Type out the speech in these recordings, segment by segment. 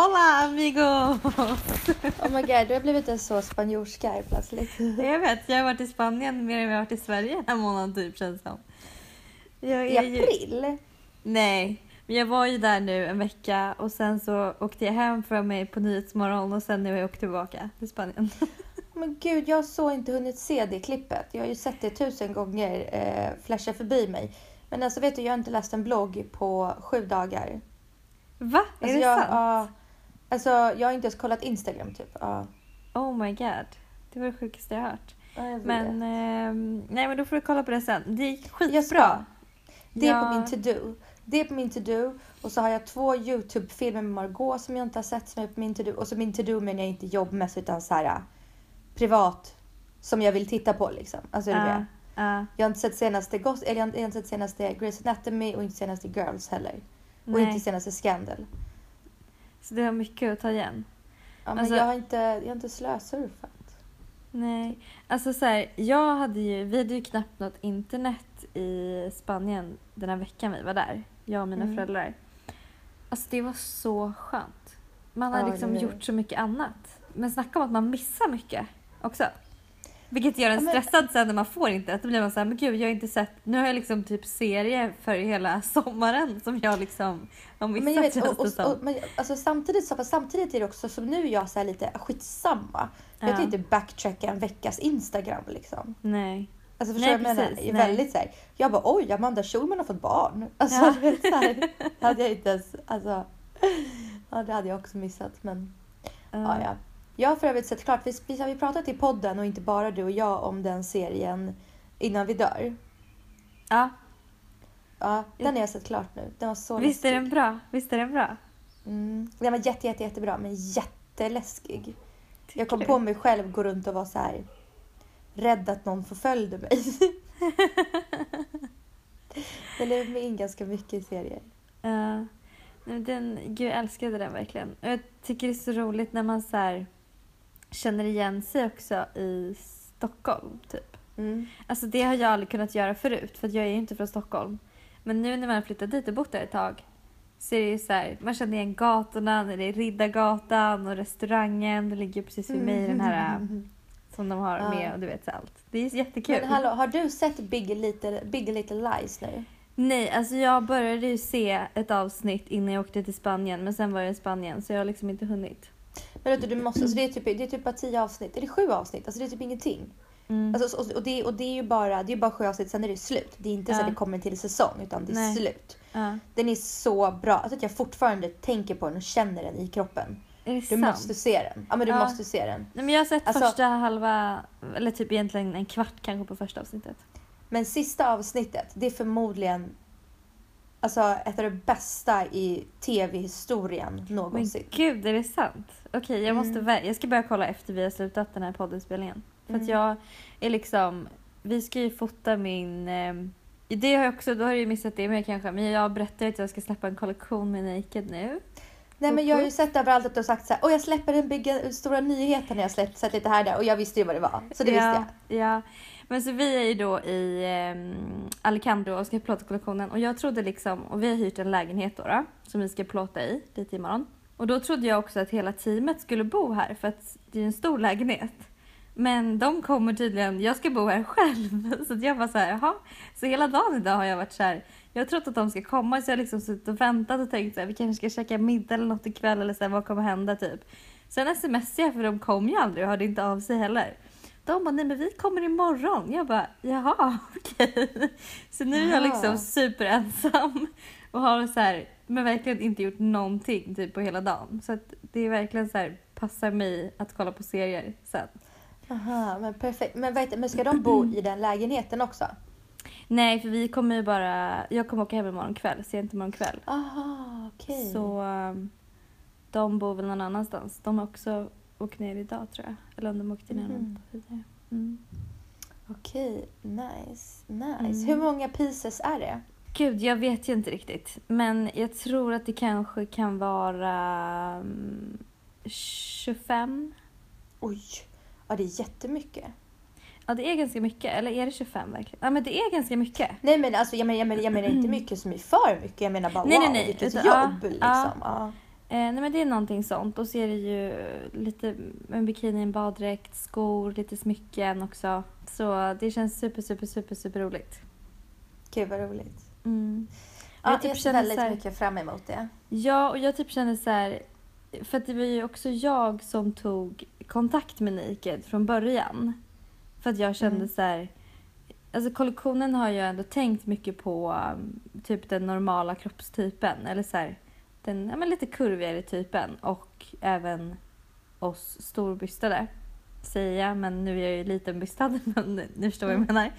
Hola amigo! Oh my god, du har blivit en så spanjorska här plötsligt. Jag vet, jag har varit i Spanien mer än jag har varit i Sverige den här månaden typ känns som. Jag I är ju- april? Nej, men jag var ju där nu en vecka och sen så åkte jag hem från mig på Nyhetsmorgon och sen nu har jag åkt tillbaka till Spanien. Men gud, jag har så inte hunnit se det klippet. Jag har ju sett det tusen gånger eh, flasha förbi mig. Men alltså vet du, jag har inte läst en blogg på sju dagar. Va? Är Alltså, det jag, sant? ja, alltså jag har inte ens kollat Instagram typ. Ja. Oh my god. Det var det sjukaste jag hört. Ja, jag. Men, ehm, nej men då får du kolla på det sen. Det gick skitbra. Det är Ja. på min to-do. Det är på min to-do. Och så har jag två YouTube-filmer med Margot som jag inte har sett som är på min to-do. Och så min to-do menar jag inte jobbmässigt utan så här privat. Som jag vill titta på liksom. Alltså med? ja. Jag har inte sett senaste Goss, eller jag har inte sett senaste Grey's Anatomy och inte senaste Girls heller. Och Nej. inte senaste Scandal. Så det har mycket att ta igen. Ja, men Alltså- jag har inte, jag har inte slösurfat. Nej, alltså så här, jag hade ju, vi hade ju knappt något internet i Spanien den här veckan vi var där. Jag och mina Mm. föräldrar. Alltså det var så skönt. Man har Ja, liksom gjort så mycket annat. Men snacka om att man missar mycket också. Vilket gör en men- stressad sen när man får internet. Då blir man så här, men gud jag har inte sett, nu har jag liksom typ serie för hela sommaren som jag liksom har missat Men jag vet, och, och, och, men, alltså, samtidigt, så, samtidigt är det också som nu jag så här lite skitsamma. Jag Ja. kan inte backtracka en veckas Instagram liksom. Nej. Alltså förstår Nej, jag menar? precis, är nej. väldigt så här, jag bara oj Amanda Schulman har fått barn. Alltså Ja. vet, så här, hade jag inte ens, alltså. Ja det hade jag också missat men ja ja. Jag har för övrigt sett klart, vi, har pratat i podden och inte bara du och jag om den serien Innan vi dör. ja. Ja, den har jag sett klart nu. Den var så Visst är den bra? Visst är den bra? Mm. Den var jätte, jätte, jättebra men jätteläskig. Jag kom Tycker på mig själv gå runt och vara så här rädd att någon förföljde mig. Den lever mig in ganska mycket i serier. Men den, gud, jag älskade den verkligen. Och jag tycker det är så roligt när man så här, känner igen sig också i Stockholm. Typ. Mm. Alltså det har jag aldrig kunnat göra förut för jag är ju inte från Stockholm. Men nu när man har flyttat dit och bott där ett tag så är det ju så här, man känner igen gatorna, när det är Riddargatan och restaurangen. Det ligger precis vid mig den här äh, som de har med och du vet så allt. Det är jättekul. Men hallå, har du sett Big Little, Big Little Lies nu? Nej, alltså jag började ju se ett avsnitt innan jag åkte till Spanien men sen var jag i Spanien så jag har liksom inte hunnit. Men du, du måste, alltså det, är typ, det är typ bara tio avsnitt. Är det sju avsnitt? Alltså det är typ ingenting. Mm. Alltså, och, och, det, och det är ju bara, det är bara sju avsnitt, sen är det slut. Det är inte så Ja. att det kommer till säsong utan det är Nej. slut. ja. Den är så bra. Alltså att jag fortfarande tänker på den och känner den i kroppen. Du sant? måste se den. Ja men du Ja. måste se den. Nej, men jag har sett Alltså- första halva, eller typ egentligen en kvart kanske på första avsnittet. Men sista avsnittet, det är förmodligen alltså, ett av de bästa i tv-historien Men någonsin. gud, är det sant? Okej, jag måste Mm. jag ska börja kolla efter vi har slutat den här poddinspelningen. För att Mm. jag är liksom, vi ska ju fota min, eh, det har jag också, då har jag ju missat det med kanske, men jag berättade att jag ska släppa en kollektion med Naked nu. Nej men jag har ju sett överallt att du har sagt så här, och jag släpper den bygga, stora nyheten, jag släppt, sett lite här och där och jag visste ju vad det var. Så det ja, visste jag. Ja, men så vi är ju då i eh, Alicante och ska plåta kollektionen och jag trodde liksom, och vi har hyrt en lägenhet då, då som vi ska plåta i lite imorgon. Och då trodde jag också att hela teamet skulle bo här för att det är en stor lägenhet. Men de kommer tydligen, jag ska bo här själv. Så att jag var så här, jaha. Så hela dagen idag har jag varit så här, jag har trott att de ska komma så jag har liksom suttit och väntat och tänkt så här, vi kanske ska käka middag eller något ikväll eller så här, vad kommer hända typ. Sen smsade jag för de kom ju aldrig och hörde inte av sig heller. De bara, nej men vi kommer imorgon. Jag bara, jaha okej. Så nu är jag liksom superensam och har så här, men verkligen inte gjort någonting typ på hela dagen. Så att det är verkligen så här, passar mig att kolla på serier sen. Aha, men perfekt. Men, vet, men ska de bo i den lägenheten också? Nej, för vi kommer ju bara, jag kommer åka hem imorgon kväll, sent imorgon kväll. Aha, okej. Så um, de bor väl någon annanstans. De har också åkt ner idag tror jag. Eller om de åkte ner mm. Mm. Okej, nice. Nice. Mm. Hur många pieces är det? Gud, jag vet ju inte riktigt. Men jag tror att det kanske kan vara um, 25. Oj, ja det är jättemycket. Ja, det är ganska mycket. Eller är det 25 verkligen? Ja, men det är ganska mycket. Nej men alltså jag menar, jag menar, jag menar inte mycket som är för mycket. Jag menar bara Nej, wow, nej, nej. vilket Utan, jobb ja, liksom. ja. Eh, nej men det är någonting sånt. Och så är det ju lite en bikini, en baddräkt, skor, lite smycken också. Så det känns super, super, super, super roligt. Gud vad roligt. Mm. Ja, Jag jag, typ ser känner väldigt här- mycket fram emot det. Ja, och jag typ känner så här... För att det var ju också jag som tog kontakt med Naked från början. För att jag kände Mm. så här... Alltså kollektionen har jag ändå tänkt mycket på um, typ den normala kroppstypen. Eller så här, den ja, men lite kurvigare typen. Och även oss storbystade. Säger jag, men nu är jag ju litenbystad. Men ni förstår vad jag Mm. menar.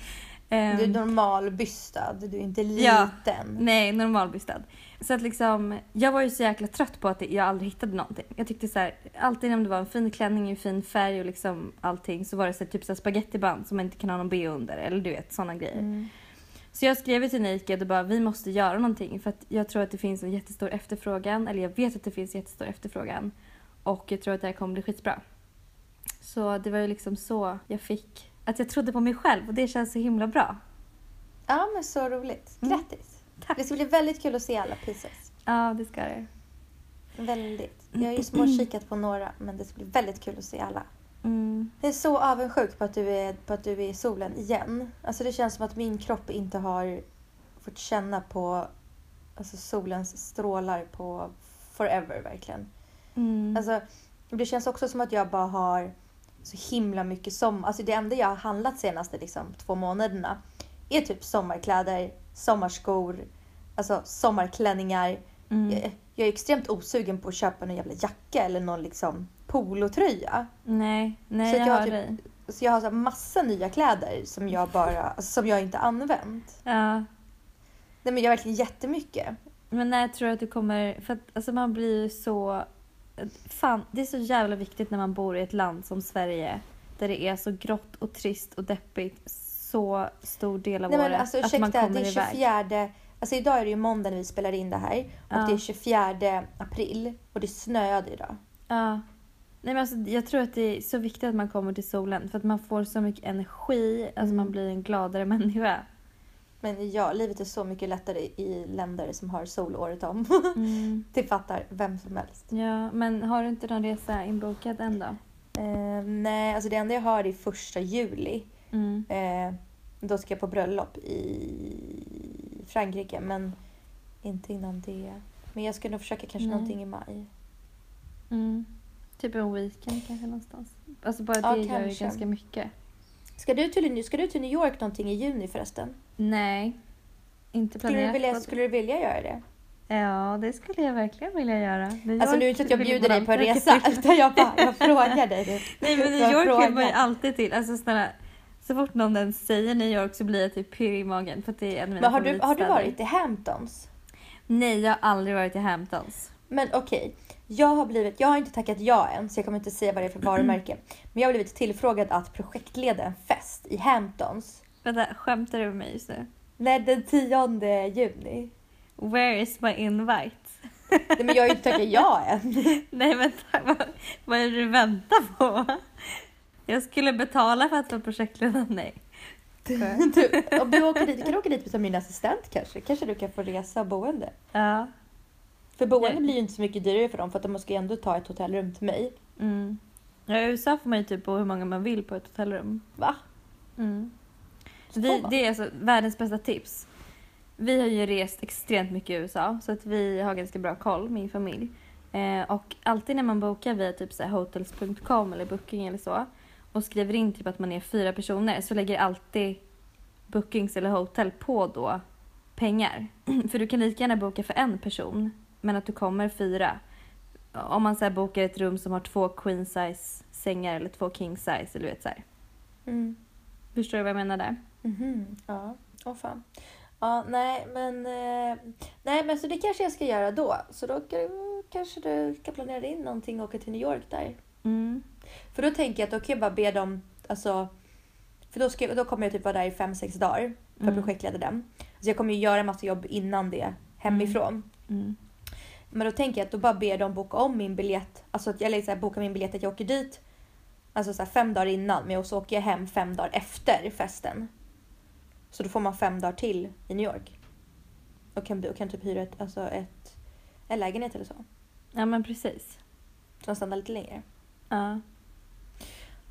Du är Ehm, normalbystad, du är inte Ja. liten. Nej, normalbystad. Så att liksom, jag var ju så jäkla trött på att jag aldrig hittade någonting. Jag tyckte så här, alltid om det var en fin klänning i fin färg och liksom allting så var det så här, typ så här spagettiband som man inte kan ha någon bh under eller du vet sådana grejer. Mm. Så jag skrev till Naked och bara vi måste göra någonting för att jag tror att det finns en jättestor efterfrågan eller jag vet att det finns en jättestor efterfrågan och jag tror att det här kommer bli skitbra. Så det var ju liksom så jag fick, att jag trodde på mig själv och det känns så himla bra. Ja, men så roligt. Mm. Grattis. Tack. Det ska bli väldigt kul att se alla pieces. Ja, det ska det. Väldigt. Jag har ju småkikat på några, men det ska bli väldigt kul att se alla. Mm. Jag är så avundsjuk på att du är, på att du är i solen igen. Alltså det känns som att min kropp inte har fått känna på alltså solens strålar på forever verkligen. Mm. Alltså, det känns också som att jag bara har så himla mycket sommar. Alltså det enda jag har handlat senaste liksom, två månaderna är typ sommarkläder, sommarskor, alltså sommarklänningar. Mm. Jag, jag är extremt osugen på att köpa någon jävla jacka eller någon liksom polotröja. Nej, nej Så jag jag har typ-. Så jag har så massa nya kläder som jag bara, alltså, som jag inte använt. Ja. Nej men jag har verkligen jättemycket. Men när tror du att du kommer... För att alltså man blir ju så... Fan, det är så jävla viktigt när man bor i ett land som Sverige där det är så grått och trist och deppigt så stor del av Nej men året. alltså att man kommer det är iväg. 24... Alltså idag är det ju måndag när vi spelar in det här. Och Ja. det är 24 april och det snöade idag. Ja. Nej, men alltså, jag tror att det är så viktigt att man kommer till solen för att man får så mycket energi, alltså Mm. man blir en gladare människa. Men ja, livet är så mycket lättare i länder som har sol året om. Mm. det fattar vem som helst. Ja, men har du inte någon resa inbokad än då? Eh, nej, alltså det enda jag har är första juli. Mm. Eh, då ska jag på bröllop i Frankrike, men inte innan det. Men jag ska nog försöka kanske Nej. någonting i maj. Mm. Typ en weekend kanske någonstans. Alltså bara Ja, det gör ju kanske. ganska mycket. Ska du, till, ska du till New York någonting i juni förresten? Nej, inte Skulle du, planerat. vilja, skulle du vilja göra det? Ja, det skulle jag verkligen vilja göra. New Alltså nu är York inte att jag bjuder dig på en resa, utan jag bara jag frågar dig. Nej, men New Jag York vill man ju alltid till. Alltså snälla, så fort någon ens säger New York så blir jag typ pirrig i magen för det är en av mina Men har du, har du varit i Hamptons? Nej, jag har aldrig varit i Hamptons. Men okej, jag har blivit, jag har inte tackat ja än så jag kommer inte säga vad det är för varumärke. Men jag har blivit tillfrågad att projektleda en fest i Hamptons. Vänta, skämtar du med mig just nu? Nej, den 10 juni. Where is my invite? Nej, men jag har ju inte tackat ja än. Nej, vänta, vad, vad är det du väntar på? Jag skulle betala för att vara projektledare. Nej. Du, om du, åker dit, du kan åka dit som min assistent kanske. Kanske du kan få resa och boende. Ja. För boende blir ju inte så mycket dyrare för dem för att de ska ju ändå ta ett hotellrum till mig. Mm. ja. I USA får man ju typ bo hur många man vill på ett hotellrum. Va? Mm. Så man. det är alltså världens bästa tips. Vi har ju rest extremt mycket i USA så att vi har ganska bra koll, min familj. Eh, och alltid när man bokar via typ så hotels.com eller booking eller så och skriver in typ att man är fyra personer så lägger alltid bookings eller hotell på då pengar. För du kan lika gärna boka för en person men att du kommer fyra. Om man så här bokar ett rum som har två queen size sängar eller två king size eller vet så här. Mm. Förstår du vad jag menar där? Mhm, Ja, åh fan. Ja, nej men, eh, nej men så det kanske jag ska göra då. Så då kan- kanske du ska planera in någonting och åka till New York där. Mm. För då tänker jag att då kan jag bara be dem, alltså, för då, ska, då kommer jag typ vara där i fem sex dagar för att Mm. projektleda den. Så jag kommer ju göra massa jobb innan det hemifrån. Mm. Men då tänker jag att då bara ber dem boka om min biljett, alltså att jag lägger så här, boka min biljett att jag åker dit Alltså så fem dagar innan men så åker jag hem fem dagar efter festen. Så då får man fem dagar till i New York. Och kan, och kan typ hyra ett, alltså ett, en lägenhet eller så. Ja men precis. Så de stannar lite längre. Ja.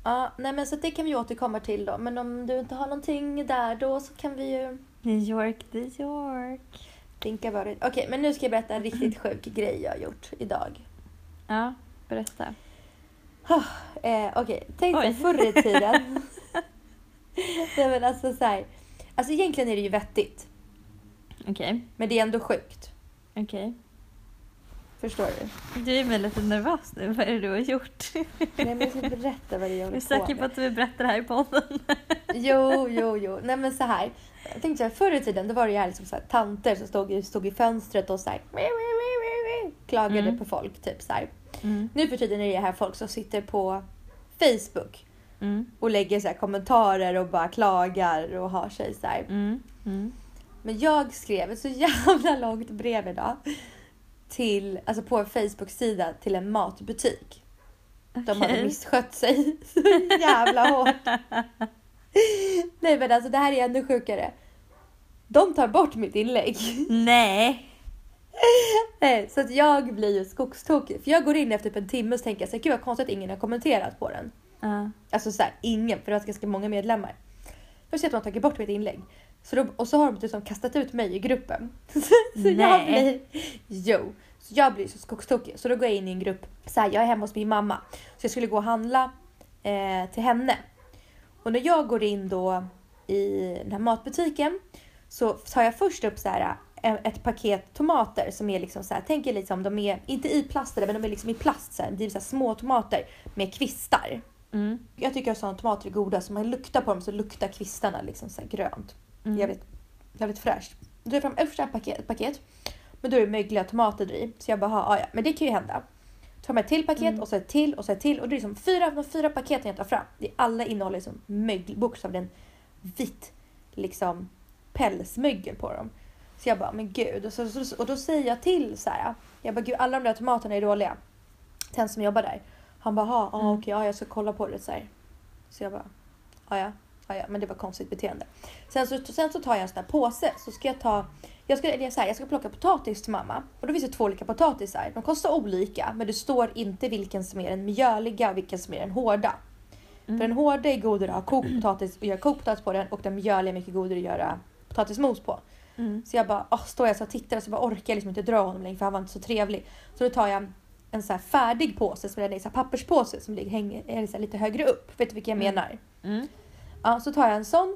Ja, nej men så det kan vi återkomma till då. Men om du inte har någonting där då så kan vi ju New York, New York. Tänka about it. Okej, men nu ska jag berätta en riktigt sjuk grej jag har gjort idag. Ja, berätta. Eh, Okej, tänk dig förr i tiden. nej men alltså så här. Alltså egentligen är det ju vettigt. Okej, Men det är ändå sjukt. okej. Förstår du? Du är väl lite nervös nu. Vad är det du har gjort? Nej men jag ska berätta vad det är jag Jag är håller på säker på med. att du vill berätta det här i podden. Jo, jo, jo. Nej men så här. Jag tänkte så här, förr i tiden då var det ju här liksom så här, tanter som stod, stod i fönstret och så här, klagade Mm. på folk. Typ så här. Mm. Nu för tiden är det här folk som sitter på Facebook Mm. och lägger så kommentarer och bara klagar och har sig så här. Mm. Mm. Men jag skrev ett så jävla långt brev idag till, alltså på en Facebook-sida till en matbutik. De hade misskött sig så jävla hårt. Nej men alltså det här är ännu sjukare. De tar bort mitt inlägg. Nej. Nej, så att jag blir ju skogstokig. För jag går in efter typ en timme och tänker jag så här, gud vad konstigt att ingen har kommenterat på den. Ja. Alltså så här, ingen, för det var ganska många medlemmar. Först ser jag att de har tagit bort mitt inlägg. Så då, och så har de liksom kastat ut mig i gruppen. så jag Nej. blir... Jo. Så jag blir så skogstokig. Så då går jag in i en grupp. Så här, jag är hemma hos min mamma. Så jag skulle gå och handla eh, till henne. Och när jag går in då i den här matbutiken så tar jag först upp så här eh, ett paket tomater som är liksom så här, tänk er liksom de är inte i plast men de är liksom i plast så här, det är så här små tomater med kvistar. Mm. Jag tycker att sådana tomater är goda så man luktar på dem så luktar kvistarna liksom så grönt. Mm. Jävligt, jävligt fräscht. Då jag fram första paket, ett paket. Men då är det mögliga tomater i. Så jag bara, "Ah, ja men det kan ju hända. Tar med ett till paket Mm. och så ett till och så ett till. Och det är liksom fyra, de fyra paketen jag tar fram. Det alla innehåller liksom mögel, bokstavligen vitt liksom pälsmögel på dem. Så jag bara, men gud. Och, så, och då säger jag till så här. Jag bara, gud alla de där tomaterna är dåliga. Till en som jobbar där. Han bara, "Ha, ja Mm. okej, ja jag ska kolla på det så här. Så jag bara, ja ja, ja ja, men det var konstigt beteende. Sen så, sen så tar jag en sån här påse så ska jag ta, jag ska, är så här, jag ska plocka potatis till mamma. Och då finns det två olika potatisar. De kostar olika men det står inte vilken som är den mjöliga och vilken som är den hårda. Mm. För den hårda är godare att ha kokt potatis och göra kokt potatis på den och den mjöliga är mycket godare att göra potatismos på. Mm. Så jag bara, oh, står jag så och tittar och så bara orkar jag liksom inte dra honom längre för han var inte så trevlig. Så då tar jag en så färdig påse som är en så papperspåse som ligger, hänger, är så lite högre upp. Vet du vilken jag Mm. menar? Mm. Ja, så tar jag en sån.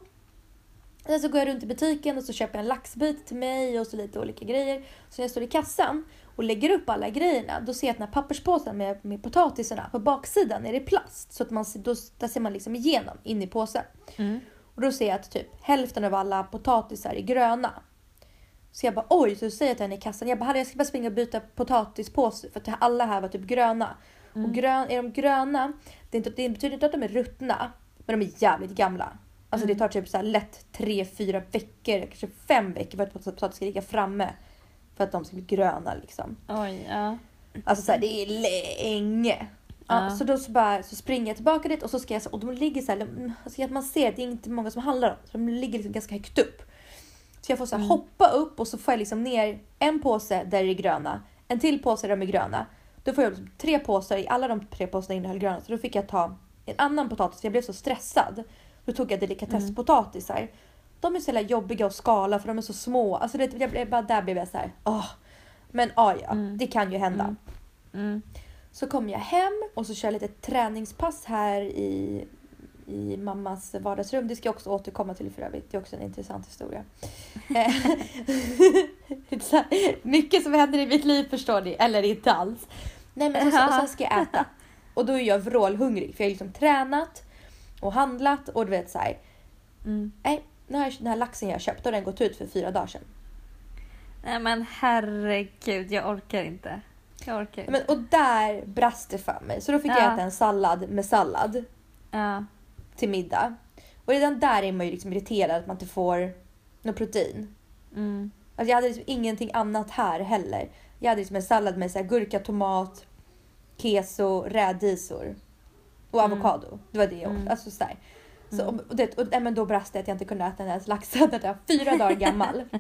Sen så går jag runt i butiken och så köper jag en laxbit till mig och så lite olika grejer. Så när jag står i kassan och lägger upp alla grejerna då ser jag att den här papperspåsen med, med potatisarna på baksidan är det plast. Så att man, då, där ser man liksom igenom in i påsen. Mm. Och då ser jag att typ hälften av alla potatisar är gröna. Så jag bara oj, så säger jag till henne i kassan, jag bara "Hallå, jag ska bara springa och byta potatispåse för att alla här var typ gröna. Mm. Och grön, är de gröna, det, inte, det betyder inte att de är ruttna, men de är jävligt gamla. Alltså Mm. det tar typ så lätt 3-4 veckor, kanske 5 veckor för att potatis ska ligga framme. För att de ska bli gröna liksom. Oj, ja. Alltså så här, det är länge. Ja. Så då så, bara, så springer jag tillbaka dit och så ska jag, och de ligger så här, alltså att man ser att det är inte många som handlar om så de ligger liksom ganska högt upp. Så jag får så här Mm. hoppa upp och så får jag liksom ner en påse där det är gröna, en till påse där de är gröna. Då får jag liksom tre påsar, i alla de tre påsarna innehöll gröna så då fick jag ta en annan potatis, jag blev så stressad. Då tog jag delikatesspotatisar. De är så jävla jobbiga att skala för de är så små. Alltså det, jag, blev- bara där blev jag så här, åh. Men ah, ja, Mm. det kan ju hända. Mm. Mm. Så kommer jag hem och så kör jag lite träningspass här i, i mammas vardagsrum. Det ska jag också återkomma till för övrigt. Det är också en intressant historia. Eh, så Mycket som händer i mitt liv förstår ni, eller inte alls. Nej men så, och sen ska jag äta. Och då är jag vrålhungrig för jag har liksom tränat och handlat och du vet så här. Mm. Nej, nu har jag, den här laxen jag köpt och den gått ut för fyra dagar sedan. Nej men herregud, jag orkar inte. Jag orkar inte. Men, och där brast det för mig. Så då fick jag Ja. äta en sallad med sallad. Ja. till middag. Och redan där är man ju liksom irriterad att man inte får något protein. Mm. Alltså jag hade liksom ingenting annat här heller. Jag hade liksom en sallad med så gurka, tomat, keso, rädisor och Mm. avokado. Det var det jag åt. Mm. Alltså så här. Så, Mm. och, och, det, och, nej, men då brast det att jag inte kunde äta den här laxen. Var fyra dagar gammal.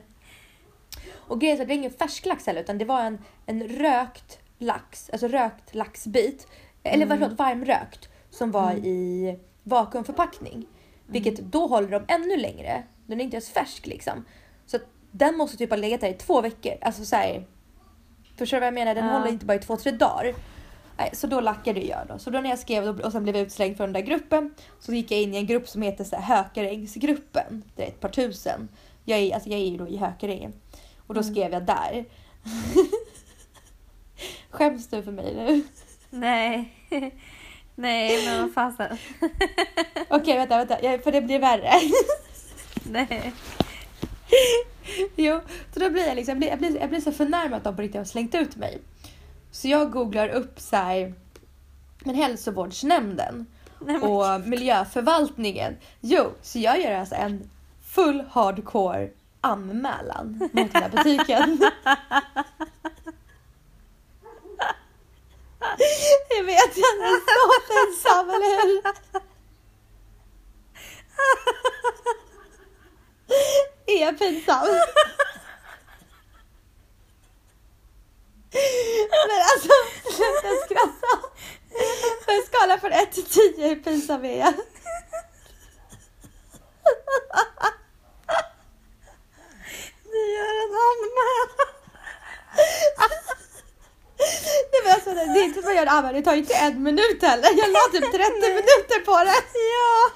Och grejen är att det var ingen färsk lax heller utan det var en, en rökt lax, alltså rökt laxbit, eller Mm. förlåt varmrökt, som var Mm. i vakuumförpackning. Vilket då håller de ännu längre. Den är inte ens färsk liksom. Så den måste typ ha legat där i två veckor. Alltså så här, Förstår du vad jag menar? Den Ja. håller inte bara i två, tre dagar. Nej, så då lackade jag då. Så då när jag skrev och sen blev jag utslängd från den där gruppen så gick jag in i en grupp som heter så här Hökarängsgruppen. Det är ett par tusen. Jag är, alltså jag är ju då i Hökarängen. Och då Mm. skrev jag där. Skäms du för mig nu? Nej. Nej, men vad fasen. Okej vänta, vänta. För det blir värre. Nej. jo, så då blir jag liksom, jag blir, jag blir så förnärmad att de på riktigt har slängt ut mig. Så jag googlar upp så här, men hälsovårdsnämnden Nej, men, och miljöförvaltningen. Jo, så jag gör alltså en full hardcore anmälan mot den här butiken. jag vet, jag är så pinsam, eller hur? Är jag pinsam? Men alltså, sluta skratta. På en skala från 1 till 10, hur pinsam är jag? vi gör en anmälan. Nej, men alltså, det är inte som att göra en anmälan, det tar ju inte en minut heller. Jag la typ 30 minuter på det. Ja.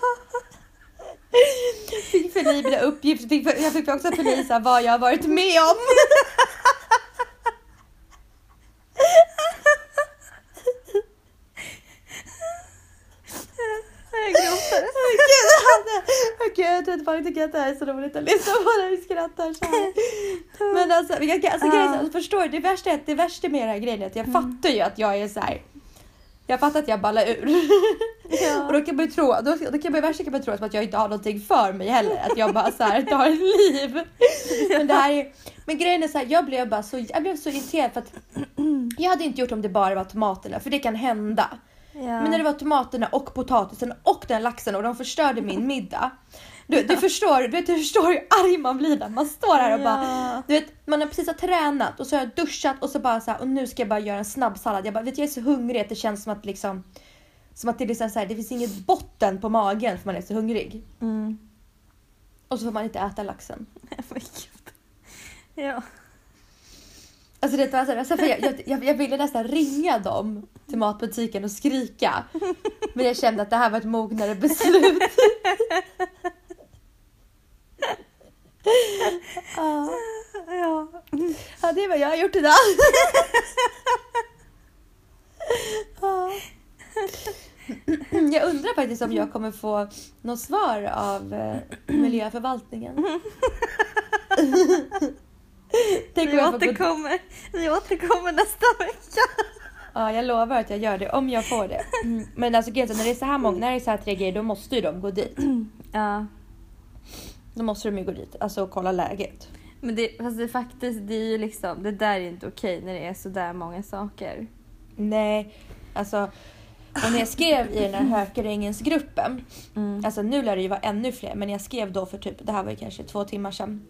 Fick förlibra uppgifter, fick, jag fick också förlisa vad jag har varit med om. Jag gråter. Åh gud, Hanna. Tror inte tycker att det här är så roligt att lyssna på när vi skrattar så här. Men alltså, alltså grejen, är så- förstår du, det värsta, är det värsta med den här grejen är att jag fattar ju att jag är så här. Jag fattar att jag ballar ur. Ja. Och då kan man ju tro, då, då kan man, värsta kan man tro att jag inte har någonting för mig heller. Att jag bara så här tar ett liv. Men, det här är, men grejen är så här, jag blev bara så, jag blev så irriterad för att jag hade inte gjort om det bara var tomaterna, för det kan hända. Ja. Men när det var tomaterna och potatisen och den laxen och de förstörde min middag. Du, du, förstår, du, vet, du förstår hur arg man blir där. Man står här och bara... Ja. Du vet, man har precis har tränat och så har jag duschat och så bara så här, och nu ska jag bara göra en snabb sallad. Jag, bara, vet, jag är så hungrig att det känns som att liksom... Som att det, liksom så här, det finns inget botten på magen för man är så hungrig. Mm. Och så får man inte äta laxen. Ja. Alltså det var så här, alltså jag, jag, jag ville nästan ringa dem till matbutiken och skrika. Men jag kände att det här var ett mognare beslut. Ja. Ja. Ja, det är vad jag har gjort idag. Ja. Jag undrar faktiskt om jag kommer få något svar av eh, miljöförvaltningen. Tänk Vi återkommer, vi återkommer nästa vecka. Ja, jag lovar att jag gör det om jag får det. Men alltså när det är så här många, när det är så här tre grejer, då måste ju de gå dit. Ja. Då måste de ju gå dit, alltså och kolla läget. Men det, fast det faktiskt, det är ju liksom, det där är inte okej när det är så där många saker. Nej, alltså. Och när jag skrev i den här Hökarängens-gruppen, Mm. alltså nu lär det ju vara ännu fler, men jag skrev då för typ, det här var ju kanske två timmar sedan.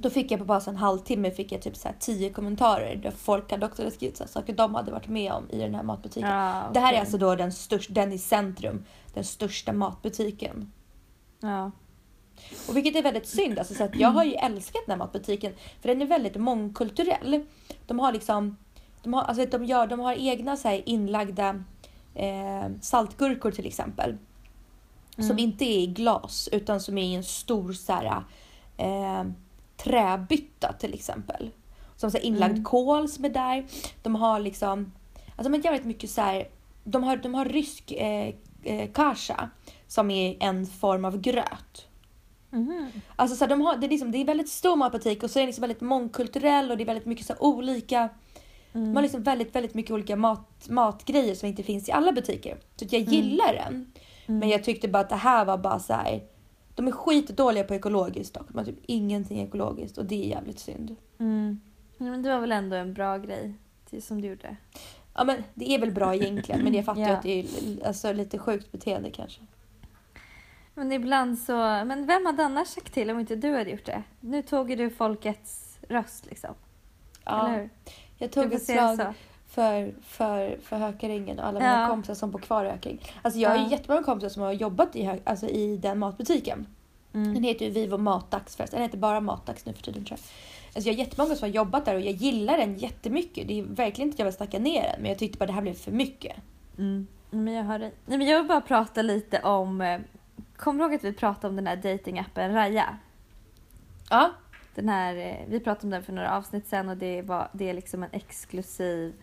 Då fick jag på bara en halvtimme fick jag typ så här tio kommentarer där folk hade också skrivit så här saker de hade varit med om i den här matbutiken. Ja, Det här är alltså då den, största, den i centrum, den största matbutiken. Ja. Och vilket är väldigt synd. Alltså, så att jag har ju älskat den här matbutiken för den är väldigt mångkulturell. De har liksom, de har, alltså, de gör, de har egna så här, inlagda eh, saltgurkor till exempel. Som Mm. inte är i glas utan som är i en stor så här, eh, träbytta till exempel. Som så här, inlagd Mm. kål som är där. De har liksom, alltså har jävligt mycket så här, de har, de har rysk eh, eh, kasha som är en form av gröt. Mhm. Alltså så här, de har, det, är liksom, det är väldigt stor matbutik och så är det liksom väldigt mångkulturell och det är väldigt mycket så här, olika. Mm. De har liksom väldigt, väldigt mycket olika mat, matgrejer som inte finns i alla butiker. Så jag Mm. gillar den. Mm. Men jag tyckte bara att det här var bara så här. De är skitdåliga på ekologiskt dock. De har typ ingenting ekologiskt och det är jävligt synd. Mm. Men det var väl ändå en bra grej som du gjorde. Ja men det är väl bra egentligen men jag fattar ju Ja. att det är alltså, lite sjukt beteende kanske. Men ibland så, men vem hade annars sagt till om inte du hade gjort det? Nu tog ju du folkets röst liksom. Eller Ja, hur? jag tog ett slag för, för, för Hökaringen och alla mina Ja. kompisar som bor kvar i Hökaringen. Alltså jag har ju Ja. jättemånga kompisar som har jobbat i, Hö- alltså i den matbutiken. Den Mm. heter ju Vivo Matdags förresten. Den heter bara Matdags nu för tiden tror jag. Alltså jag har jättemånga som har jobbat där och jag gillar den jättemycket. Det är verkligen inte att jag vill snacka ner den men jag tyckte bara det här blev för mycket. Mm. Men jag dig. Nej, men jag vill bara prata lite om... Kommer du ihåg att vi pratade om den här datingappen Raya? Ja. Den här, eh, vi pratade om den för några avsnitt sen och det, var, det är liksom en exklusiv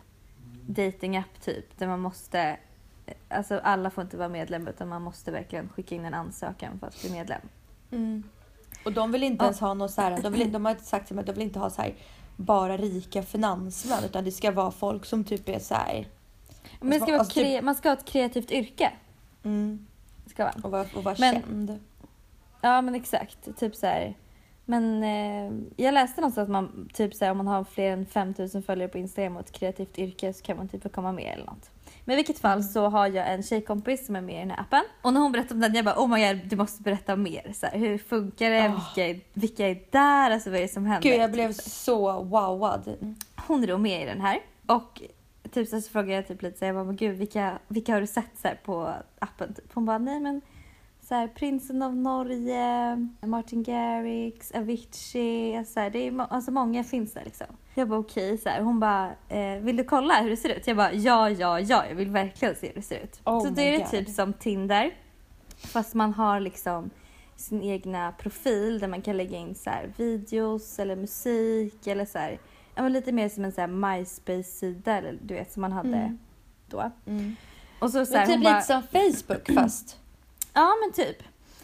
datingapp typ. Där man måste... eh, Alltså alla får inte vara medlem utan man måste verkligen skicka in en ansökan för att bli medlem. Mm. Och de vill inte ens ha något så här, de, vill, de har sagt till mig att de vill inte ha så här bara rika finansmän utan det ska vara folk som typ är så här. Men det ska vara Alltså, typ- man ska ha ett kreativt yrke. Mm, Ska vara. och vara, Men- känd. Ja men exakt. Typ så här. Men eh, jag läste någonstans att man typ så här, om man har fler än 5000 följare på Instagram och ett kreativt yrke så kan man typ få komma med eller något. Men i vilket fall så har jag en tjejkompis som är med i den här appen. Och när hon berättade om den jag bara oh my god du måste berätta mer. Så här, hur funkar det? Ah. Vilka, är, vilka är där? Alltså vad är det som händer? Gud jag blev så wowad. Hon är då med i den här. Och typ så, så frågade jag typ lite så jag bara, men gud vilka, vilka har du sett så här på appen? Typ. Hon bara, nej men så här, Prinsen av Norge, Martin Garrix, Avicii, så här, det är, alltså många finns där liksom. Jag bara okej, så här. hon bara, eh, vill du kolla hur det ser ut? Jag bara ja, ja, ja, jag vill verkligen se hur det ser ut. Oh så då är det God. typ som Tinder, fast man har liksom sin egna profil där man kan lägga in så videos eller musik eller så men lite mer som en så här MySpace-sida eller du vet som man hade Mm. då. Mm. Och så, så Men här, typ lite bara, som Facebook fast. Ja men typ.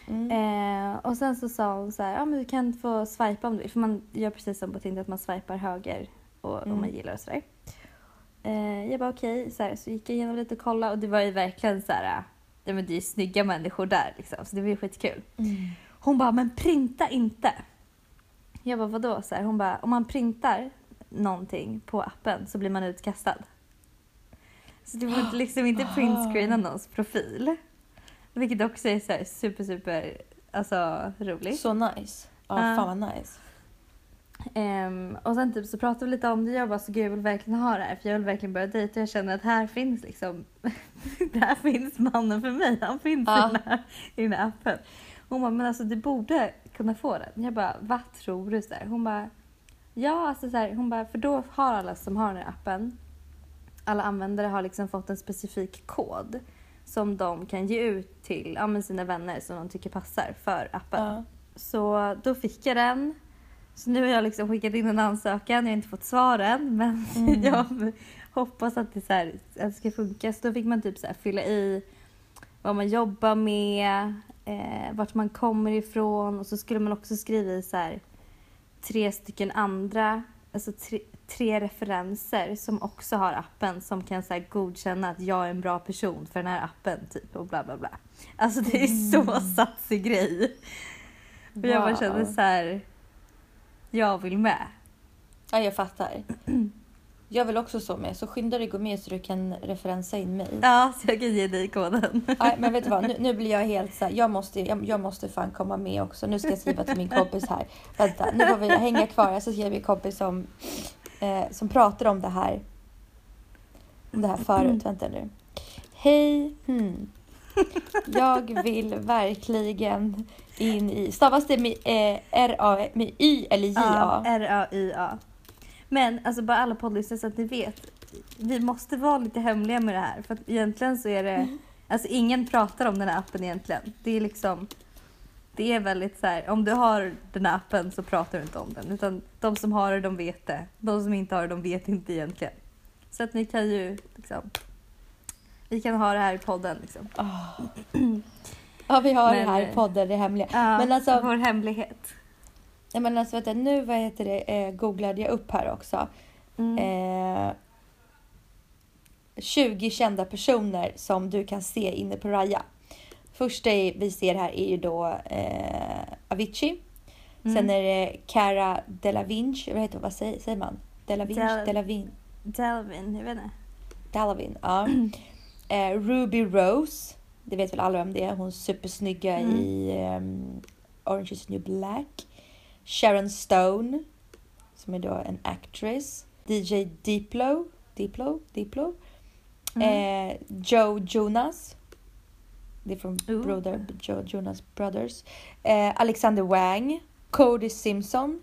Mm. Eh, och sen så sa hon så här, ja men du kan få swipa om du vill. För man gör precis som på Tinder att man swipar höger och, Mm. om man gillar och sådär. Eh, jag bara okej, så, här, så gick jag igenom lite och kollade och det var ju verkligen så här, ja men det är ju snygga människor där liksom. Så det var ju skitkul. Mm. Hon bara, men printa inte. Jag bara, vadå? Så här, hon bara, om man printar någonting på appen så blir man utkastad. Så du får liksom inte printscreena någons profil. Vilket också är så super, super alltså, roligt. Så nice. Ja, fan vad nice. Ehm, och sen typ så pratade vi lite om det. Jag bara, så gud jag vill verkligen ha det här. För jag vill verkligen börja dejta. Och jag känner att här finns liksom, där finns mannen för mig. Han finns Ja. i, den här, i den här appen. Hon bara, men alltså du borde kunna få den. Jag bara, vad tror du? Så här. Hon bara, ja alltså så här, hon bara, för då har alla som har den här appen, alla användare har liksom fått en specifik kod som de kan ge ut till ja, sina vänner som de tycker passar för appen. Ja. Så då fick jag den. Så nu har jag liksom skickat in en ansökan. Jag har inte fått svar än men Mm. jag hoppas att det, så här, att det ska funka. Så då fick man typ så här fylla i vad man jobbar med, eh, vart man kommer ifrån och så skulle man också skriva i så här, tre stycken andra, alltså tre, tre referenser som också har appen som kan så här, godkänna att jag är en bra person för den här appen typ och bla bla bla. Alltså det är så satsig grej. Och jag bara känner Wow. så här. Jag vill med. Ja, jag fattar. Jag vill också så med, så skynda dig gå med så du kan referensa in mig. Ja, så jag kan ge dig koden. Nej, men vet du vad, nu, nu blir jag helt så här, jag måste, jag, jag måste fan komma med också. Nu ska jag skriva till min kompis här. Vänta, nu får vi hänga kvar. Jag ska skriva till min kompis som, eh, som pratar om det här. Om det här förut. Vänta nu. Hej. Hmm. Jag vill verkligen in i... Stavas det med eh, R-A, med Y eller J-A? Ja, R-A-Y-A. Men alltså bara alla poddlyssnare så att ni vet. Vi måste vara lite hemliga med det här. För att egentligen så är det... Alltså ingen pratar om den här appen egentligen. Det är liksom... Det är väldigt så här, om du har den här appen så pratar du inte om den. Utan de som har det, de vet det. De som inte har det, de vet inte egentligen. Så att ni kan ju liksom... Vi kan ha det här i podden liksom. Ja, vi har Men, det här i eh, podden, det hemliga. Ja, Men alltså- vår hemlighet. Nej, men alltså, vänta, nu vad heter det, eh, googlade jag upp här också. Mm. Eh, 20 kända personer som du kan se inne på Raya. Första vi ser här är ju då eh, Avicii. Mm. Sen är det Cara Delevingne, vad heter vad säger, säger man? Delevingne? Del-? Delvin, jag vet inte. Delevingne, ja. eh, Ruby Rose, det vet väl alla vem det är, hon supersnygga Mm. i ehm, Orange is the new black. Sharon Stone, som är då en actress. DJ Diplo, Diplo, Diplo. Mm. Eh, Joe Jonas. Det är från Ooh. Brother, Joe Jonas Brothers. Eh, Alexander Wang. Cody Simpson.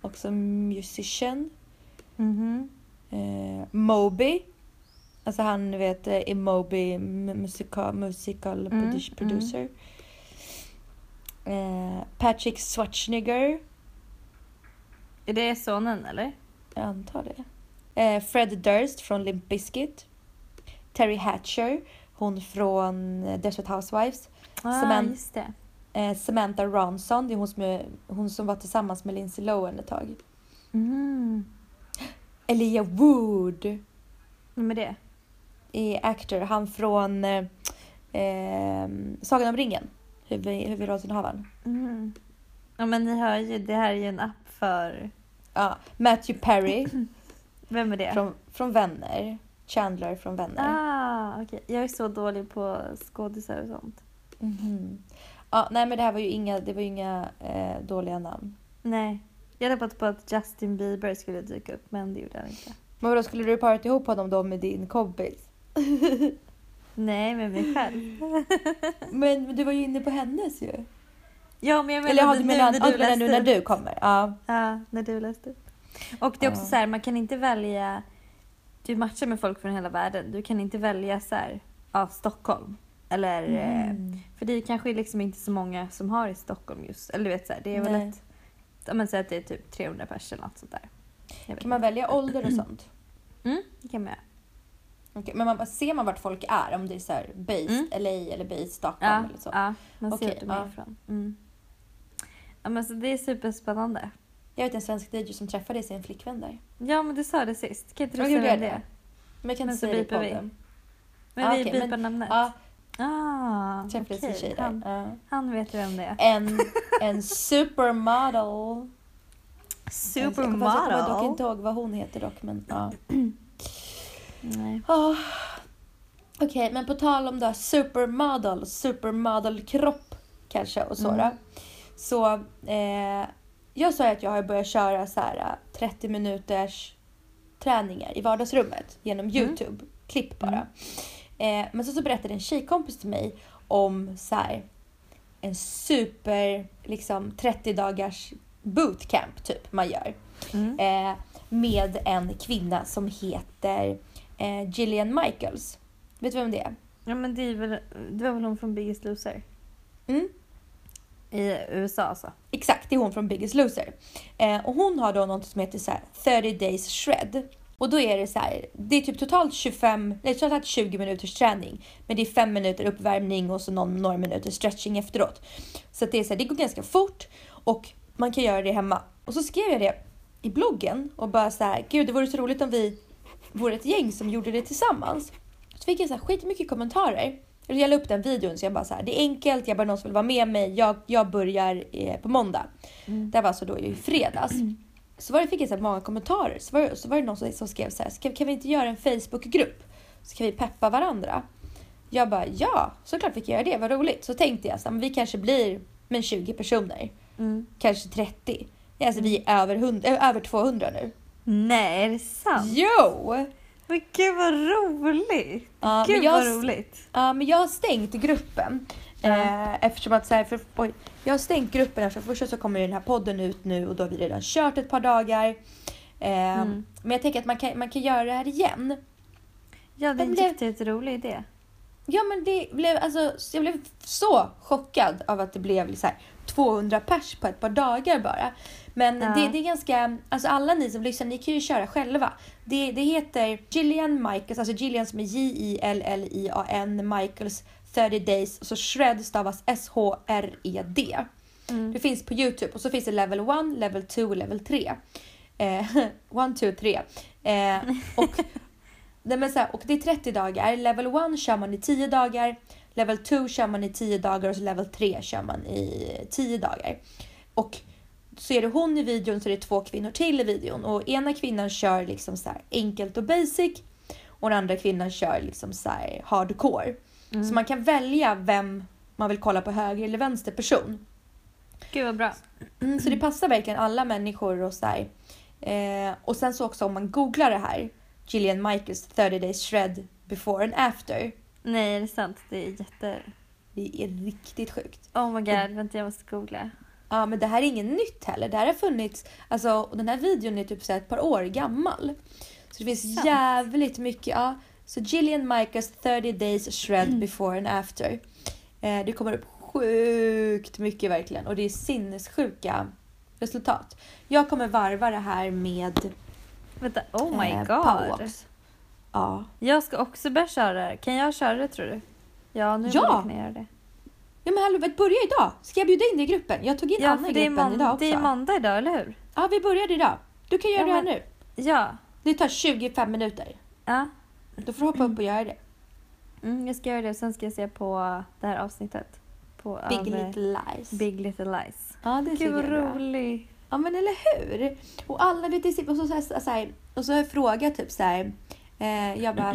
Också musician. Mhm. Eh, Moby. Alltså han vet är Moby mu- musical, musical Mm, produ- producer. Eh, Patrick Schwarzenegger. Är det sonen eller? Jag antar det. Eh, Fred Durst från Limp Bizkit. Terry Hatcher, hon från eh, Desperate Housewives. Ah, Samantha- just det. Eh, Samantha Ronson, det är hon som, är, hon som var tillsammans med Lindsay Lohan ett tag. Mm. Elijah Wood Vem är det? är actor, han från eh, eh, Sagan om ringen, huvud, huvudrollsinnehavaren. Mm. Ja men ni hör ju, det här är ju en app för... Ja, Matthew Perry Vem är det? från, från Vänner. Chandler från Vänner. Ah, okej. Jag är så dålig på skådisar och sånt. Mhm. Ja, nej men det här var ju inga, det var inga eh, dåliga namn. Nej. Jag hade på att Justin Bieber skulle dyka upp men det gjorde han inte. Men då skulle du parat ihop honom då med din kompis? Nej, med mig själv. Men, men du var ju inne på hennes ju. Ja men jag Eller ja, menade du nu menar, när ja, du menar läste nu när du kommer? Ja. Ja, när du läste upp. Och det är också Ja. så här, man kan inte välja... Du matchar med folk från hela världen. Du kan inte välja så här, av Stockholm. Eller... eh, Mm. För det är kanske liksom inte så många som har i Stockholm just. Eller du vet så här, det är väl Nej. ett... Ja men säg att det är typ 300 pers eller något sånt där. Kan man välja ålder och sånt? Mm, det kan man göra. Okej, men man, ser man vart folk är? Om det är så här based Mm. LA eller based Stockholm Ja, eller så? ja, man ser Okej, vart de är ja. ifrån. Mm. Ja men så det är superspännande. Jag vet en svensk DJ som träffade sin flickvän där. Ja men du sa det sist. Kan inte du säga det det? Men jag kan Men inte säga det i podden. Men Ah, vi okej, bipar namnet. Ja, Ah, träffade sin okej. tjej där. Han, Ja. han vet vem det är. En, en supermodel. Jag kommer dock inte ihåg vad hon heter dock. Men, ja. Nej. Ah. Okej, men på tal om då supermodel, supermodelkropp kanske och så. Mm. Så eh, jag sa att jag har börjat köra så här eh, 30 minuters träningar i vardagsrummet genom Mm. Youtube. Klipp bara. Eh, men så, så berättade en tjejkompis till mig om så här en super liksom 30 dagars bootcamp typ man gör. Mm. Eh, med en kvinna som heter eh, Gillian Michaels. Vet du vem det är? Ja men det, är väl, det var väl hon från Biggest Loser? Mm. I USA alltså? Exakt, det är hon från Biggest Loser. Eh, och hon har då något som heter så här 30 days shred. Och då är det så här, det är typ totalt 25, nej totalt 20 minuters träning. Men det är 5 minuter uppvärmning och så någon, några minuter stretching efteråt. Så att det är så här, det går ganska fort och man kan göra det hemma. Och så skrev jag det i bloggen och bara så här, gud det vore så roligt om vi vore ett gäng som gjorde det tillsammans. Så fick jag så här skitmycket kommentarer. Jag la upp den videon så jag bara så här, det är enkelt, jag bara någon som vill vara med mig, jag, jag börjar eh, på måndag. Mm. Det var alltså då i fredags. Så var det, fick jag så många kommentarer. Så var, det- så var det någon som, som skrev så här, ska, kan vi inte göra en Facebookgrupp? Så kan vi peppa varandra. Jag bara, ja, såklart vi kan göra det, vad roligt. Så tänkte jag, så här, men vi kanske blir men 20 personer, Mm. kanske 30. Ja, Alltså vi är över, 100, äh, över 200 nu. Nej, är det sant? Jo! Men gud vad roligt! Ja, gud jag, vad roligt! Ja, men jag har stängt gruppen. Eh, eftersom att så här, för, oj, jag har stängt gruppen eftersom först så kommer ju den här podden ut nu och då har vi redan kört ett par dagar. Eh, Mm. Men jag tänker att man kan, man kan göra det här igen. Ja, det är en jätterolig idé. Ja men det blev, alltså, jag blev så chockad av att det blev så här 200 pers på ett par dagar bara. Men Ja. det, det är ganska, alltså alla ni som lyssnar, ni kan ju köra själva. Det, det heter Gillian Michaels, alltså Gillian som är J-I-L-L-I-A-N, Michaels 30 Days, och så Shred stavas S-H-R-E-D. Mm. Det finns på Youtube och så finns det level 1, level 2 och level 3. 1, 2, 3. Och, det är 30 dagar. Level 1 kör man i 10 dagar. Level 2 kör man i 10 dagar och så level 3 kör man i 10 dagar. Och så är det hon i videon så är det två kvinnor till i videon. Och ena kvinnan kör liksom så enkelt och basic. Och den andra kvinnan kör liksom så här hardcore. Mm. Så man kan välja vem man vill kolla på höger eller vänster person. Gud vad bra. Mm, så det passar verkligen alla människor och så här. Eh, och sen så också om man googlar det här Gillian Michaels 30 days shred before and after. Nej, är det sant? Det är jätte... Det är riktigt sjukt. Oh my god, vänta jag måste googla. Ja, men det här är inget nytt heller. Det här har funnits, alltså och den här videon är typ så ett par år gammal. Så det finns Sant. jävligt mycket, ja. Så Gillian Michaels 30 days shred before and after. Eh, det kommer upp sjukt mycket verkligen och det är sinnessjuka resultat. Jag kommer varva det här med Vänta, oh my eh, god. Ja. Jag ska också börja köra det. Kan jag köra det tror du? Ja, nu Ja! vill jag kunna göra det. Ja men hallå, börja idag! Ska jag bjuda in dig i gruppen? Jag tog in Ja, Anna i gruppen idag också. det är måndag idag, eller hur? ja, vi började idag. Du kan göra Ja, det här men- nu. Ja. Det tar 25 minuter. Ja, Då får du hoppa upp och göra det. mm, jag ska göra det. Sen ska jag se på det här avsnittet. På, Big av, eh, Little Lies. Big Little Lies. Ja, det Gud vad roligt. Ja, men eller hur? Och alla vet och så, så, här, så, här, och så har jag frågat typ så här. Eh, jag bara, ja,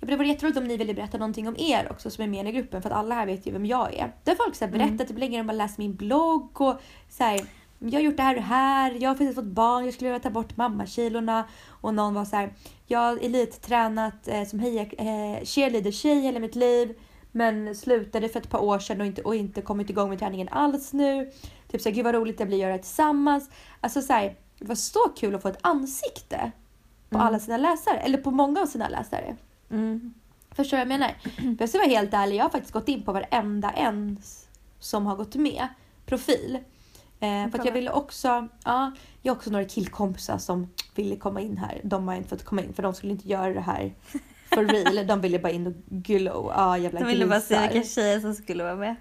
men det vore jätteroligt om ni ville berätta någonting om er också som är med i gruppen för att alla här vet ju vem jag är. Det har folk så här, berättat Mm. typ länge, de har läst min blogg och så här, jag har gjort det här och det här, jag har precis fått barn, jag skulle vilja ta bort mammakilorna. Och någon var så här, jag har elittränat eh, som heja, eh, cheerleader-tjej hela mitt liv. Men slutade för ett par år sedan och inte, och inte kommit igång med träningen alls nu. Typ såhär, gud vad roligt det blir att göra det tillsammans. Alltså såhär, det var så kul att få ett ansikte på Mm. alla sina läsare. Eller på många av sina läsare. Mm. Förstår du vad jag menar? För jag ska vara helt ärlig, jag har faktiskt gått in på varenda en som har gått med profil. Eh, för att jag ville också, ja, jag har också några killkompisar som ville komma in här. De har inte fått komma in för de skulle inte göra det här for real. De ville bara in och glow. Ja, jävla Jag ville bara se grisar. vilka tjejer som skulle vara med.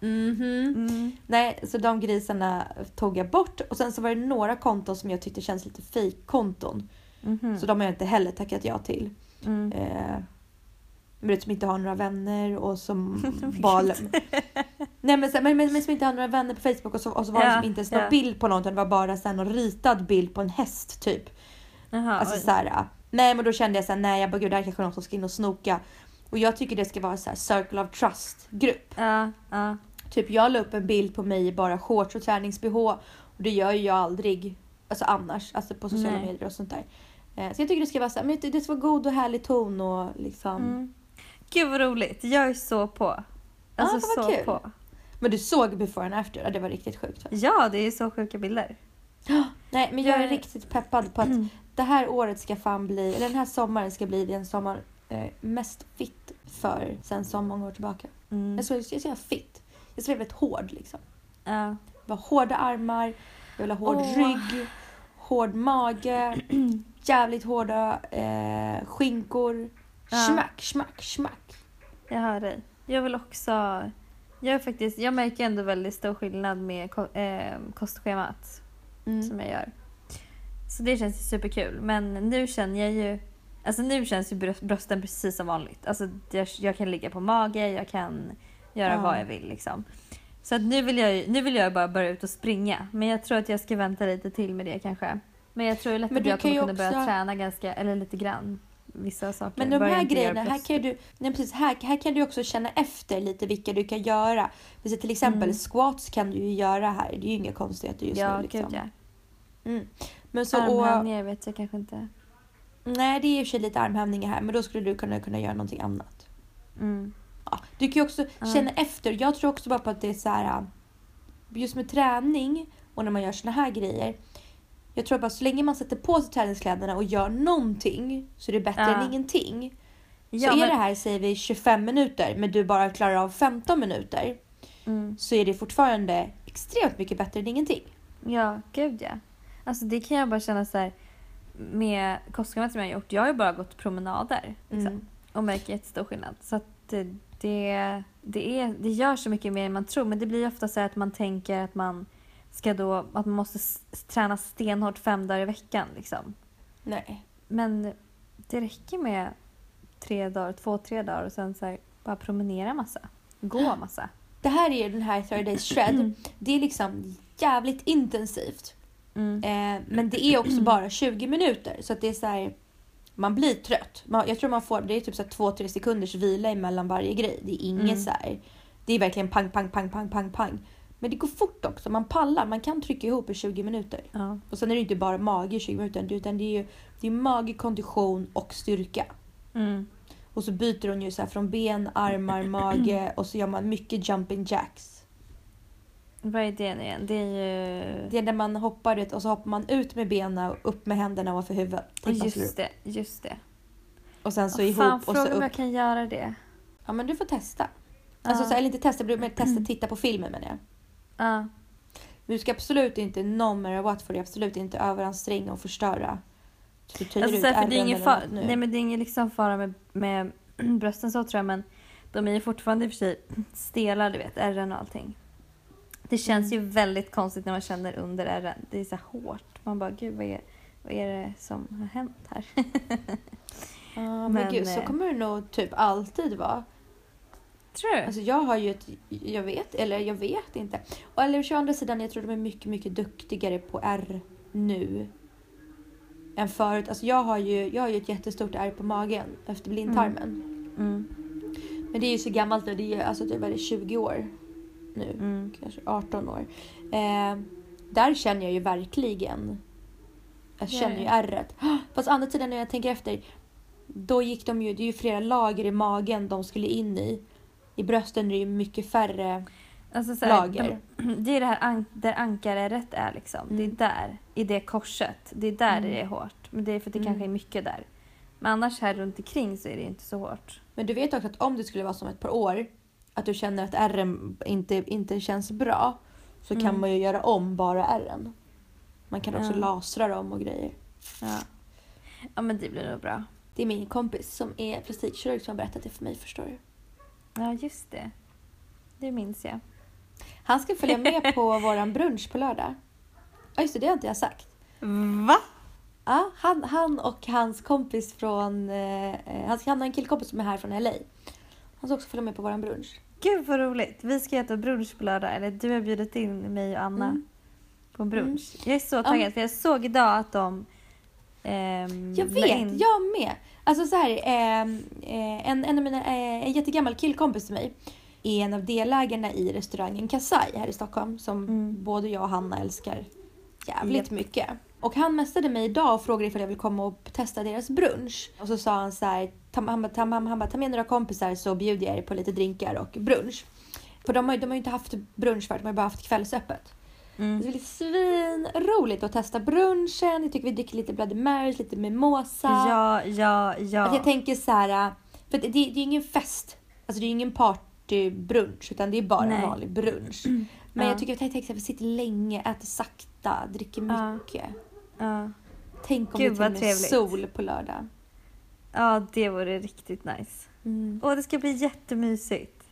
Mhm. Mm. Nej, så de grisarna tog jag bort. Och sen så var det några konton som jag tyckte känns lite fake-konton. Mhm. Så de har jag inte heller tackat ja till. Mm. Eh, men som inte har några vänner och som bara... Nej men, men, men, men som inte har några vänner på Facebook och så, och så var det Ja, som inte ens någon ja. bild på någon utan det var bara så här, någon ritad bild på en häst typ. Jaha, Alltså oj. så här. Nej men då kände jag så här, nej jag bara gud det här är kanske någon som ska in och snoka. Och jag tycker det ska vara så här circle of trust grupp. Ja, ja. Typ jag la upp en bild på mig i bara shorts och tränings-bh och det gör ju jag aldrig alltså annars, alltså på sociala Nej. medier och sånt där. Eh, Så jag tycker det ska vara så här, men det, ska vara god och härlig ton och liksom. Mm. Gud vad roligt. Jag är så på. Alltså Ah, så kul. på. Men du såg before and after, det var riktigt sjukt. Ja, det är så sjuka bilder. Nej men jag är riktigt peppad på att det här året ska fan bli, eller den här sommaren ska bli den sommar eh, mest fit för sen så många år tillbaka. Mm. Jag ska, jag ska fit. Jag ska vara väldigt hård liksom. Ja. Jag hårda armar, jag vill ha hård Åh. rygg, hård mage, jävligt hårda eh, skinkor. Ja. Smack, smack, smack. Jag hör dig. Jag vill också... Jag, är faktiskt, jag märker ändå väldigt stor skillnad med ko- eh, kostschemat Mm. som jag gör. Så det känns ju superkul. Men nu känner jag ju... Alltså nu känns ju bröst- brösten precis som vanligt. Alltså jag, jag kan ligga på mage, jag kan göra Ja. vad jag vill liksom. Så att nu vill jag nu vill jag bara börja ut och springa. Men jag tror att jag ska vänta lite till med det kanske. Men jag tror lätt Men att du jag kommer kunna börja också- träna ganska, eller lite grann. Vissa saker. Men de Börja här grejerna, här kan, du, nej precis, här, här kan du också känna efter lite vilka du kan göra. Så till exempel Mm. squats kan du ju göra här. Det är ju inga konstigheter just Ja, nu. Liksom. gud ja. Mm. Men så, och, Armhävningar vet jag kanske inte. nej, det är i och för sig lite armhävningar här, men då skulle du kunna, kunna göra någonting annat. Mm. Ja, du kan ju också känna efter. Jag tror också bara på att det är så här. Just med träning och när man gör såna här grejer. Jag tror bara så länge man sätter på sig träningskläderna och gör någonting så är det bättre Ja. än ingenting. Ja, så är men- det här, säger vi, 25 minuter men du bara klarar av 15 minuter Mm. så är det fortfarande extremt mycket bättre än ingenting. Ja, gud ja. Alltså det kan jag bara känna så här med kostschemat som jag har gjort. Jag har ju bara gått promenader liksom, Mm. och märker jättestor skillnad. Så att det, det, är, det gör så mycket mer än man tror. Men det blir ofta så här att man tänker att man ska då, att man måste träna stenhårt fem dagar i veckan liksom. Nej. Men det räcker med tre dagar, två, tre dagar och sen så här, bara promenera massa. Gå massa. Det här är ju den här 30 days shred. Det är liksom jävligt intensivt. Mm. Eh, men det är också bara 20 minuter så att det är så här. Man blir trött. Man, jag tror man får, det är typ så här 2-3 sekunders vila emellan varje grej. Det är inget Mm. så här. Det är verkligen pang, pang, pang, pang, pang, pang. Men det går fort också. Man pallar. Man kan trycka ihop i 20 minuter. Ja. Och sen är det inte bara mage i 20 minuter utan det är ju det är mage, kondition och styrka. Mm. Och så byter hon ju så här från ben, armar, mage och så gör man mycket jumping jacks. Vad är det nu igen? Det är ju... Det är när man hoppar ut och så hoppar man ut med benen och upp med händerna ovanför huvudet. Just upp. det, just det. Och sen så Åh, ihop fan, och så fråga om upp. jag kan göra det. Ja men du får testa. Alltså Ja. så, eller inte testa, men testa titta på filmen menar jag. Ja. Men du ska absolut inte, no matter what, får du absolut inte överanstränga och förstöra. Så du töjer Alltså, ut här, för det är ingen, far, nu. nej, men det är ingen liksom fara med, med brösten så tror jag men de är ju fortfarande i och för sig stela du vet, ärren och allting. Det känns Mm. ju väldigt konstigt när man känner under ärren. Det är så hårt. Man bara gud vad är, vad är det som har hänt här? Ja, men, men, gud, så eh, kommer det nog typ alltid vara. Tror du? Alltså jag har ju ett, jag vet, eller jag vet inte. Och eller å andra sidan, jag tror de är mycket, mycket duktigare på R nu. Än förut. Alltså jag har ju, jag har ju ett jättestort R på magen efter blindtarmen. mm. Men det är ju så gammalt nu, det är ju alltså det är väl 20 år nu. Mm. Kanske 18 år. Eh, där känner jag ju verkligen, jag Ja, känner ju ärret. Fast å andra sidan när jag tänker efter, då gick de ju, det är ju flera lager i magen de skulle in i. I brösten är det ju mycket färre Alltså, så här, lager. De, det är det här an, där ankarärret är liksom. Det är Mm. där, i det korset. Det är där Mm. det är hårt. Men det är för att det Mm. kanske är mycket där. Men annars här runt omkring så är det inte så hårt. Men du vet också att om det skulle vara som ett par år, att du känner att ärren inte, inte känns bra, så kan Mm. man ju göra om bara ärren. Man kan också Ja. lasra dem och grejer. Ja. ja men det blir nog bra. Det är min kompis som är plastikkirurg som har berättat det för mig, förstår du. Ja just det. Det minns jag. Han ska följa med på våran brunch på lördag. Ja just det, det har inte jag sagt. Va? Ja, han, han och hans kompis från... Eh, han, han har en killkompis som är här från LA. Han ska också följa med på våran brunch. Gud vad roligt. Vi ska äta brunch på lördag. Eller du har bjudit in mig och Anna Mm. på brunch. Jag är så taggad men- för jag såg idag att de ehm, Jag vet, in- jag med. Alltså så här, eh, en, en av mina, eh, en jättegammal killkompis till mig är en av delägarna i restaurangen Kasai här i Stockholm som Mm. både jag och Hanna älskar jävligt Japp. mycket. Och han messade mig idag och frågade ifall jag vill komma och testa deras brunch. Och så sa han så här, han, ta, han, han bara, ta med några kompisar så bjuder jag er på lite drinkar och brunch. För de har, de har ju inte haft brunch förut, de har bara haft kvällsöppet. Mm. Det blir svinroligt att testa brunchen. Jag tycker vi dricker lite Bloody Marys, lite mimosa. Ja, ja, ja. Att jag tänker så här, för det, det är ingen fest. Alltså det är ingen partybrunch utan det är bara Nej. en vanlig brunch. Men Ja. jag tycker att att vi sitter länge, äter sakta, dricker mycket. ja. Tänk om Gud, det till är sol på lördag. ja, det vore riktigt nice. Mm. Åh, det ska bli jättemysigt.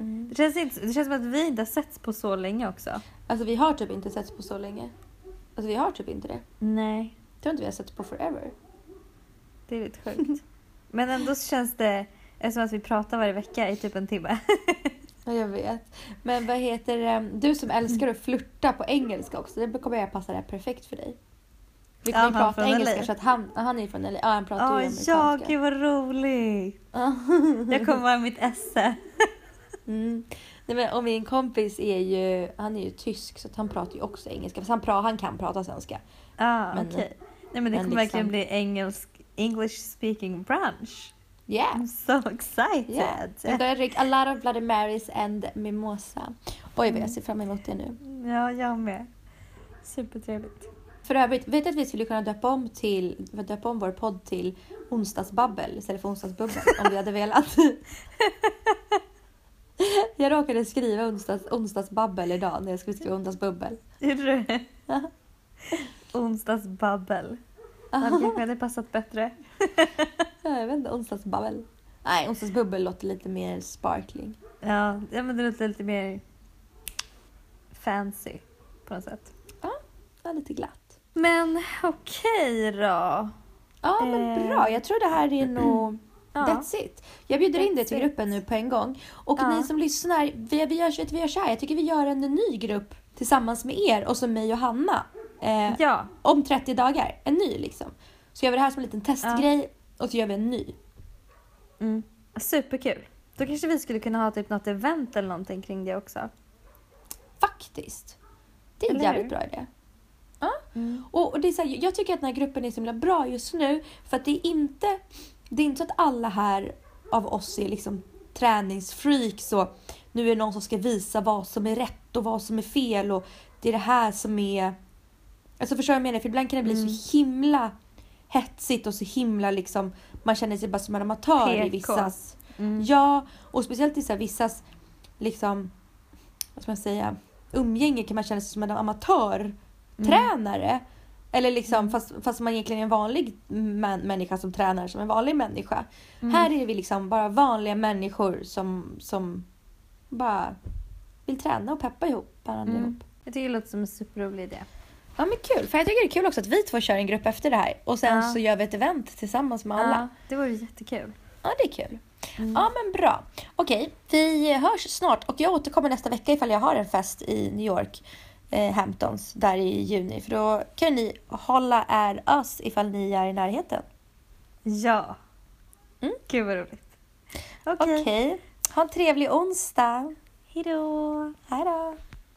Mm. Det känns, inte, det känns som att vi inte har setts på så länge också. Alltså vi har typ inte setts på så länge. Alltså vi har typ inte det. Nej, Jag tror inte vi har setts på forever. det är lite sjukt. Men ändå känns det som att vi pratar varje vecka i typ en timme. Ja, jag vet. Men vad heter det? Du som älskar att flirta på engelska också. Det kommer jag passa det perfekt för dig. Vi kommer Ja, ju prata engelska LA. så att han, han är från LA. Ja, han pratar Åh ju ja, amerikanska. gud vad roligt! Ja. Jag kommer vara mitt esse. Mm. Nej, men, och min kompis är ju, han är ju tysk så han pratar ju också engelska. Fast han, pra, han kan prata svenska. Ah, Men- okej. Nej men det men kommer liksom- verkligen bli engelsk, English speaking branch. Yeah. I'm so excited! Yeah. I'm gonna drink a lot of Bloody Marys and mimosa. Oj vad jag ser fram emot det nu. Ja, jag med. Supertrevligt. För övrigt, vet du att vi skulle kunna döpa om, till, döpa om vår podd till onsdagsbabbel istället för onsdagsbubbel om vi hade velat. Jag råkade skriva onsdags, onsdagsbabbel idag när jag skulle skriva onsdagsbubbel. Gjorde du? Onsdagsbabbel. Det kanske hade passat bättre. Jag vet inte, onsdagsbabbel. Nej, onsdagsbubbel låter lite mer sparkling. Ja, ja men det låter lite mer fancy på något sätt. Ja, lite glatt. Men okej då. Ja, men Eh. bra. Jag tror det här är nog... Ja. That's it. Jag bjuder in dig That's till gruppen nu på en gång. Och Ja. ni som lyssnar, vi, vi, gör, vi gör så här. Jag tycker vi gör en ny grupp tillsammans med er och så mig och Hanna. Eh, Ja, Om 30 dagar. En ny liksom. Så gör vi det här som en liten testgrej och så gör vi en ny. mm. superkul. Då kanske vi skulle kunna ha typ något event eller någonting kring det också. Faktiskt. Det är en jävligt bra idé. Ja. Mm. Och, och det är så här, jag tycker att den här gruppen är så himla bra just nu för att det är inte, det är inte så att alla här av oss är liksom träningsfreaks och nu är det någon som ska visa vad som är rätt och vad som är fel och det är det här som är... Alltså förstår jag menar? För ibland kan det bli Mm. så himla hetsigt och så himla liksom, man känner sig bara som en amatör i PK. vissas... Mm. Ja, och speciellt i så här vissas liksom, vad ska man säga, umgänge kan man känna sig som en amatörtränare. Eller liksom, Mm. fast, fast man egentligen är en vanlig män, människa som tränar som en vanlig människa. Mm. Här är vi liksom bara vanliga människor som, som bara vill träna och peppa ihop varandra Mm. ihop. Jag tycker det låter som en superrolig idé. Ja men kul, för jag tycker det är kul också att vi två kör en grupp efter det här och sen Ja. så gör vi ett event tillsammans med alla. Ja, det vore jättekul. Ja, det är kul. Mm. Ja, men bra. Okej, vi hörs snart och jag återkommer nästa vecka ifall jag har en fest i New York, eh, Hamptons, där i juni. För då kan ni hålla är oss ifall ni är i närheten. Ja. Mm. Gud vad roligt. Okej. Okej, ha en trevlig onsdag. Hejdå. Hej då.